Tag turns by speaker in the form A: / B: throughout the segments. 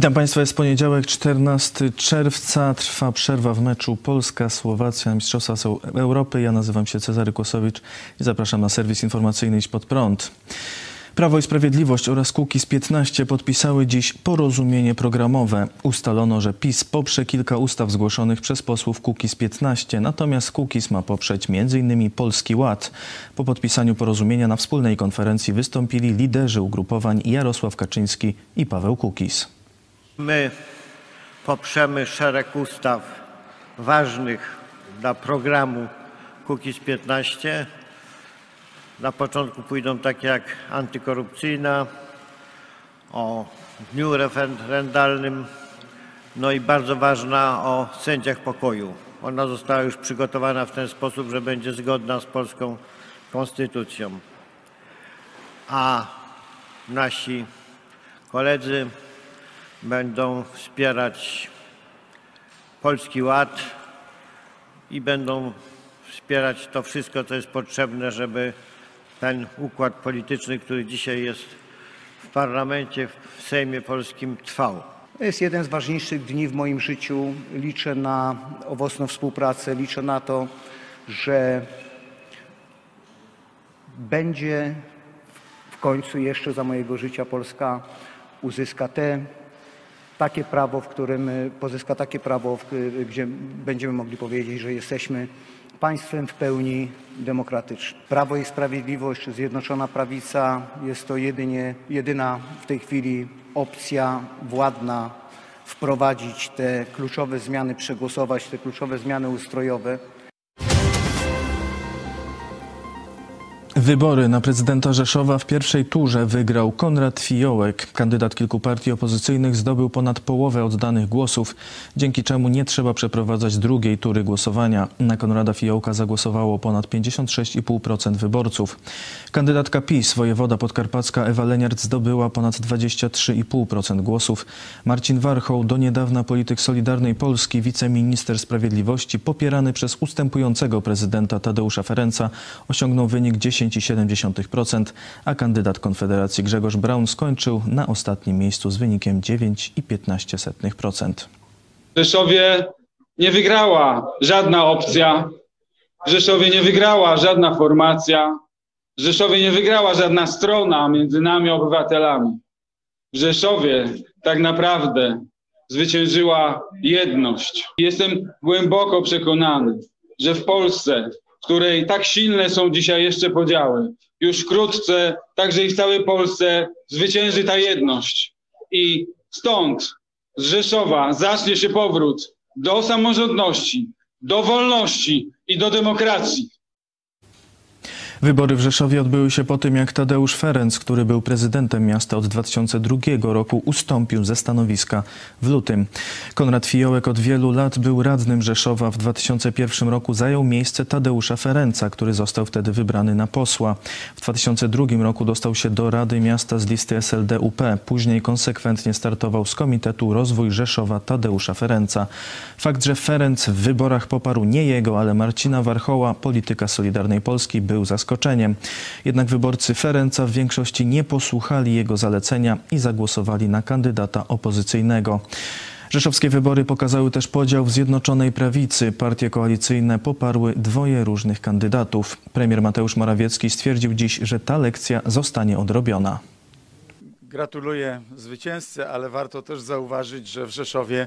A: Witam Państwa, jest poniedziałek, 14 czerwca. Trwa przerwa w meczu Polska-Słowacja, Mistrzostwa Europy. Ja nazywam się Cezary Kłosowicz i zapraszam na serwis informacyjny Iść Pod Prąd. Prawo i Sprawiedliwość oraz Kukiz 15 podpisały dziś porozumienie programowe. Ustalono, że PiS poprze kilka ustaw zgłoszonych przez posłów Kukiz 15, natomiast Kukiz ma poprzeć m.in. Polski Ład. Po podpisaniu porozumienia na wspólnej konferencji wystąpili liderzy ugrupowań Jarosław Kaczyński i Paweł Kukiz.
B: My poprzemy szereg ustaw ważnych dla programu Kukiz 15. Na początku pójdą takie jak antykorupcyjna, o dniu referendalnym, no i bardzo ważna o sędziach pokoju. Ona została już przygotowana w ten sposób, że będzie zgodna z polską konstytucją. A nasi koledzy będą wspierać Polski Ład i będą wspierać to wszystko, co jest potrzebne, żeby ten układ polityczny, który dzisiaj jest w parlamencie, w Sejmie Polskim trwał.
C: Jest jeden z ważniejszych dni w moim życiu. Liczę na owocną współpracę, liczę na to, że będzie w końcu jeszcze za mojego życia Polska uzyska te takie prawo, w którym y, pozyska takie prawo, y, gdzie będziemy mogli powiedzieć, że jesteśmy państwem w pełni demokratycznym. Prawo i Sprawiedliwość, Zjednoczona Prawica jest to jedynie, jedyna w tej chwili opcja władna wprowadzić te kluczowe zmiany, przegłosować te kluczowe zmiany ustrojowe.
A: Wybory na prezydenta Rzeszowa w pierwszej turze wygrał Konrad Fiołek. Kandydat kilku partii opozycyjnych zdobył ponad połowę oddanych głosów, dzięki czemu nie trzeba przeprowadzać drugiej tury głosowania. Na Konrada Fiołka zagłosowało ponad 56,5% wyborców. Kandydatka PiS, wojewoda podkarpacka Ewa Leniart zdobyła ponad 23,5% głosów. Marcin Warchoł, do niedawna polityk Solidarnej Polski, wiceminister sprawiedliwości, popierany przez ustępującego prezydenta Tadeusza Ferenca, osiągnął wynik 10 10,7%, a kandydat Konfederacji Grzegorz Braun skończył na ostatnim miejscu z wynikiem 9,15%.
D: W Rzeszowie nie wygrała żadna opcja, w Rzeszowie nie wygrała żadna formacja, w Rzeszowie nie wygrała żadna strona między nami obywatelami. W Rzeszowie tak naprawdę zwyciężyła jedność. Jestem głęboko przekonany, że w Polsce w której tak silne są dzisiaj jeszcze podziały. Już wkrótce, także i w całej Polsce, zwycięży ta jedność. I stąd z Rzeszowa zacznie się powrót do samorządności, do wolności i do demokracji.
A: Wybory w Rzeszowie odbyły się po tym, jak Tadeusz Ferenc, który był prezydentem miasta od 2002 roku, ustąpił ze stanowiska w lutym. Konrad Fiołek od wielu lat był radnym Rzeszowa. W 2001 roku zajął miejsce Tadeusza Ferenca, który został wtedy wybrany na posła. W 2002 roku dostał się do Rady Miasta z listy SLD-UP. Później konsekwentnie startował z Komitetu Rozwój Rzeszowa Tadeusza Ferenca. Fakt, że Ferenc w wyborach poparł nie jego, ale Marcina Warchoła, polityka Solidarnej Polski, był zaskoczony zaskoczeniem. Jednak wyborcy Ferenca w większości nie posłuchali jego zalecenia i zagłosowali na kandydata opozycyjnego. Rzeszowskie wybory pokazały też podział w Zjednoczonej Prawicy. Partie koalicyjne poparły dwoje różnych kandydatów. Premier Mateusz Morawiecki stwierdził dziś, że ta lekcja zostanie odrobiona.
E: Gratuluję zwycięzcy, ale warto też zauważyć, że w Rzeszowie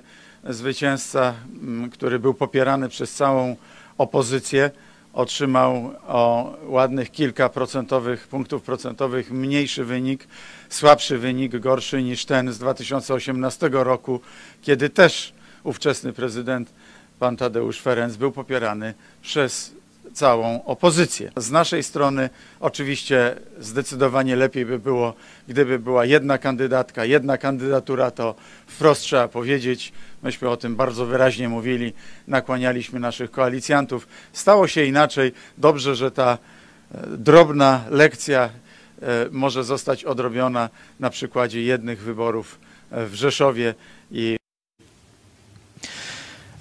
E: zwycięzca, mm, który był popierany przez całą opozycję, otrzymał o ładnych kilka procentowych, punktów procentowych mniejszy wynik, słabszy wynik, gorszy niż ten z 2018 roku, kiedy też ówczesny prezydent pan Tadeusz Ferenc był popierany przez całą opozycję. Z naszej strony oczywiście zdecydowanie lepiej by było, gdyby była jedna kandydatka, jedna kandydatura, to wprost trzeba powiedzieć. Myśmy o tym bardzo wyraźnie mówili, nakłanialiśmy naszych koalicjantów. Stało się inaczej. Dobrze, że ta e, drobna lekcja e, może zostać odrobiona na przykładzie jednych wyborów e, w Rzeszowie i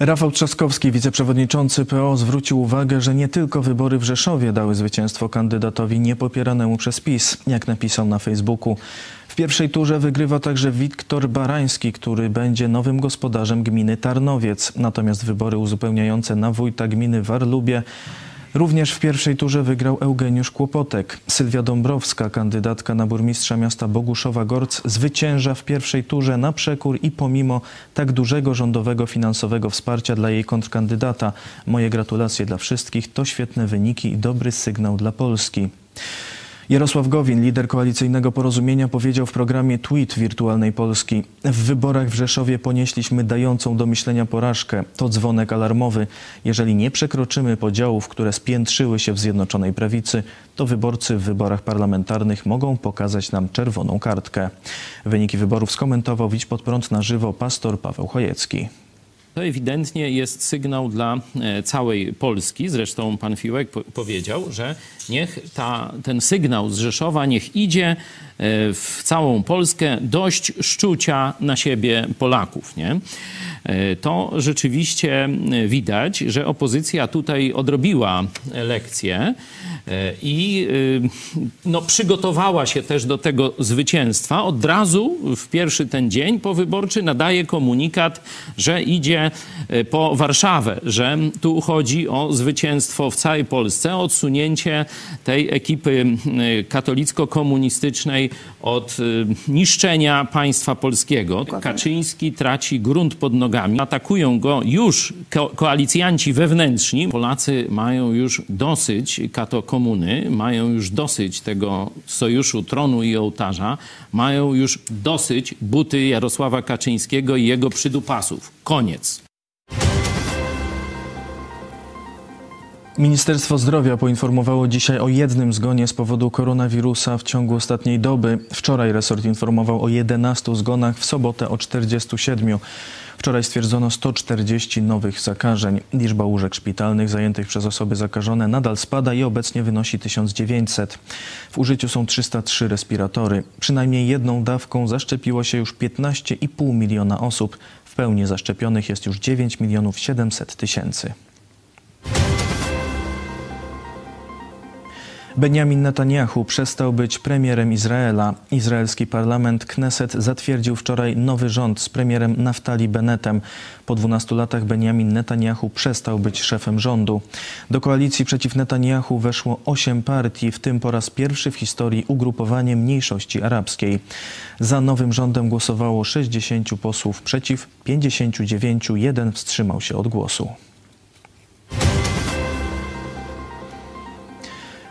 A: Rafał Trzaskowski, wiceprzewodniczący PO, zwrócił uwagę, że nie tylko wybory w Rzeszowie dały zwycięstwo kandydatowi niepopieranemu przez PiS, jak napisał na Facebooku. W pierwszej turze wygrywa także Wiktor Barański, który będzie nowym gospodarzem gminy Tarnowiec. Natomiast wybory uzupełniające na wójta gminy Warlubie Również w pierwszej turze wygrał Eugeniusz Kłopotek. Sylwia Dąbrowska, kandydatka na burmistrza miasta Boguszowa-Gorc, zwycięża w pierwszej turze na przekór i pomimo tak dużego rządowego finansowego wsparcia dla jej kontrkandydata. Moje gratulacje dla wszystkich. To świetne wyniki i dobry sygnał dla Polski. Jarosław Gowin, lider koalicyjnego porozumienia, powiedział w programie Tweet Wirtualnej Polski: W wyborach w Rzeszowie ponieśliśmy dającą do myślenia porażkę. To dzwonek alarmowy. Jeżeli nie przekroczymy podziałów, które spiętrzyły się w Zjednoczonej Prawicy, to wyborcy w wyborach parlamentarnych mogą pokazać nam czerwoną kartkę. Wyniki wyborów skomentował Widź pod prąd na żywo pastor Paweł Chojecki.
F: To ewidentnie jest sygnał dla e, całej Polski. Zresztą pan Fiłek powiedział, że niech ta, ten sygnał z Rzeszowa niech idzie e, w całą Polskę dość szczucia na siebie Polaków. Nie? E, to rzeczywiście widać, że opozycja tutaj odrobiła lekcję i no, przygotowała się też do tego zwycięstwa. Od razu w pierwszy ten dzień powyborczy nadaje komunikat, że idzie E, po Warszawę, że tu chodzi o zwycięstwo w całej Polsce, o odsunięcie tej ekipy e, katolicko-komunistycznej od e, niszczenia państwa polskiego. Kaczyński traci grunt pod nogami. Atakują go już ko koalicjanci wewnętrzni. Polacy mają już dosyć kato komuny, mają już dosyć tego sojuszu tronu i ołtarza, mają już dosyć buty Jarosława Kaczyńskiego i jego przydupasów. Koniec.
A: Ministerstwo Zdrowia poinformowało dzisiaj o jednym zgonie z powodu koronawirusa w ciągu ostatniej doby. Wczoraj resort informował o 11 zgonach, w sobotę o 47. Wczoraj stwierdzono 140 nowych zakażeń. Liczba łóżek szpitalnych zajętych przez osoby zakażone nadal spada i obecnie wynosi 1900. W użyciu są 303 respiratory. Przynajmniej jedną dawką zaszczepiło się już 15,5 miliona osób. W pełni zaszczepionych jest już 9 milionów 700 tysięcy. Benjamin Netanyahu przestał być premierem Izraela. Izraelski parlament Kneset zatwierdził wczoraj nowy rząd z premierem Naftali Bennetem. Po 12 latach Benjamin Netanyahu przestał być szefem rządu. Do koalicji przeciw Netanyahu weszło 8 partii, w tym po raz pierwszy w historii ugrupowanie mniejszości arabskiej. Za nowym rządem głosowało 60 posłów przeciw, 59, jeden wstrzymał się od głosu.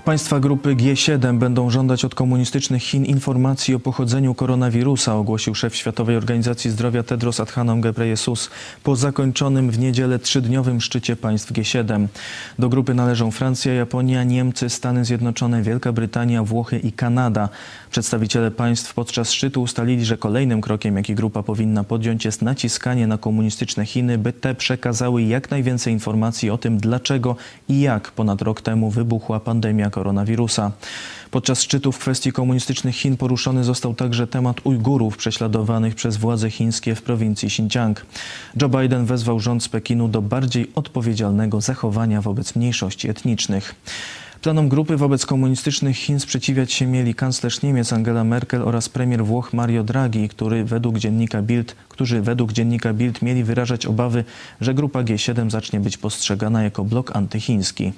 A: Państwa grupy G7 będą żądać od komunistycznych Chin informacji o pochodzeniu koronawirusa, ogłosił szef Światowej Organizacji Zdrowia Tedros Adhanom Ghebreyesus po zakończonym w niedzielę trzydniowym szczycie państw G7. Do grupy należą Francja, Japonia, Niemcy, Stany Zjednoczone, Wielka Brytania, Włochy i Kanada. Przedstawiciele państw podczas szczytu ustalili, że kolejnym krokiem, jaki grupa powinna podjąć, jest naciskanie na komunistyczne Chiny, by te przekazały jak najwięcej informacji o tym, dlaczego i jak ponad rok temu wybuchła pandemia koronawirusa. Podczas szczytu w kwestii komunistycznych Chin poruszony został także temat Ujgurów prześladowanych przez władze chińskie w prowincji Xinjiang. Joe Biden wezwał rząd z Pekinu do bardziej odpowiedzialnego zachowania wobec mniejszości etnicznych. Planom grupy wobec komunistycznych Chin sprzeciwiać się mieli kanclerz Niemiec Angela Merkel oraz premier Włoch Mario Draghi, który według dziennika Bild, którzy według dziennika Bild mieli wyrażać obawy, że grupa G7 zacznie być postrzegana jako blok antychiński.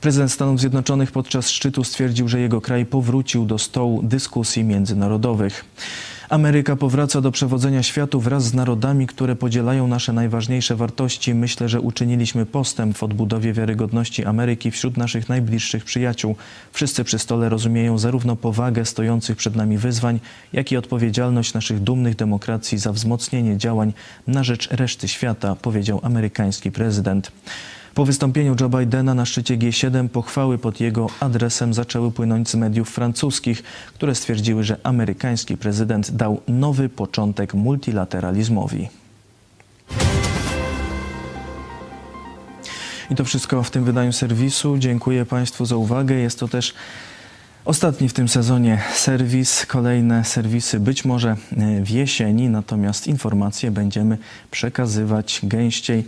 A: Prezydent Stanów Zjednoczonych podczas szczytu stwierdził, że jego kraj powrócił do stołu dyskusji międzynarodowych. Ameryka powraca do przewodzenia światu wraz z narodami, które podzielają nasze najważniejsze wartości. Myślę, że uczyniliśmy postęp w odbudowie wiarygodności Ameryki wśród naszych najbliższych przyjaciół. Wszyscy przy stole rozumieją zarówno powagę stojących przed nami wyzwań, jak i odpowiedzialność naszych dumnych demokracji za wzmocnienie działań na rzecz reszty świata, powiedział amerykański prezydent. Po wystąpieniu Joe Bidena na szczycie G7 pochwały pod jego adresem zaczęły płynąć z mediów francuskich, które stwierdziły, że amerykański prezydent dał nowy początek multilateralizmowi. I to wszystko w tym wydaniu serwisu. Dziękuję Państwu za uwagę. Jest to też Ostatni w tym sezonie serwis, kolejne serwisy być może w jesieni, natomiast informacje będziemy przekazywać gęściej e,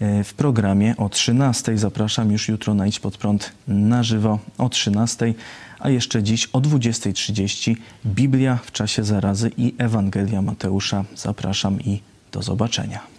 A: w programie o 13. Zapraszam już jutro na Idź Pod Prąd na żywo o 13. A jeszcze dziś o 20.30 Biblia w czasie zarazy i Ewangelia Mateusza. Zapraszam i do zobaczenia.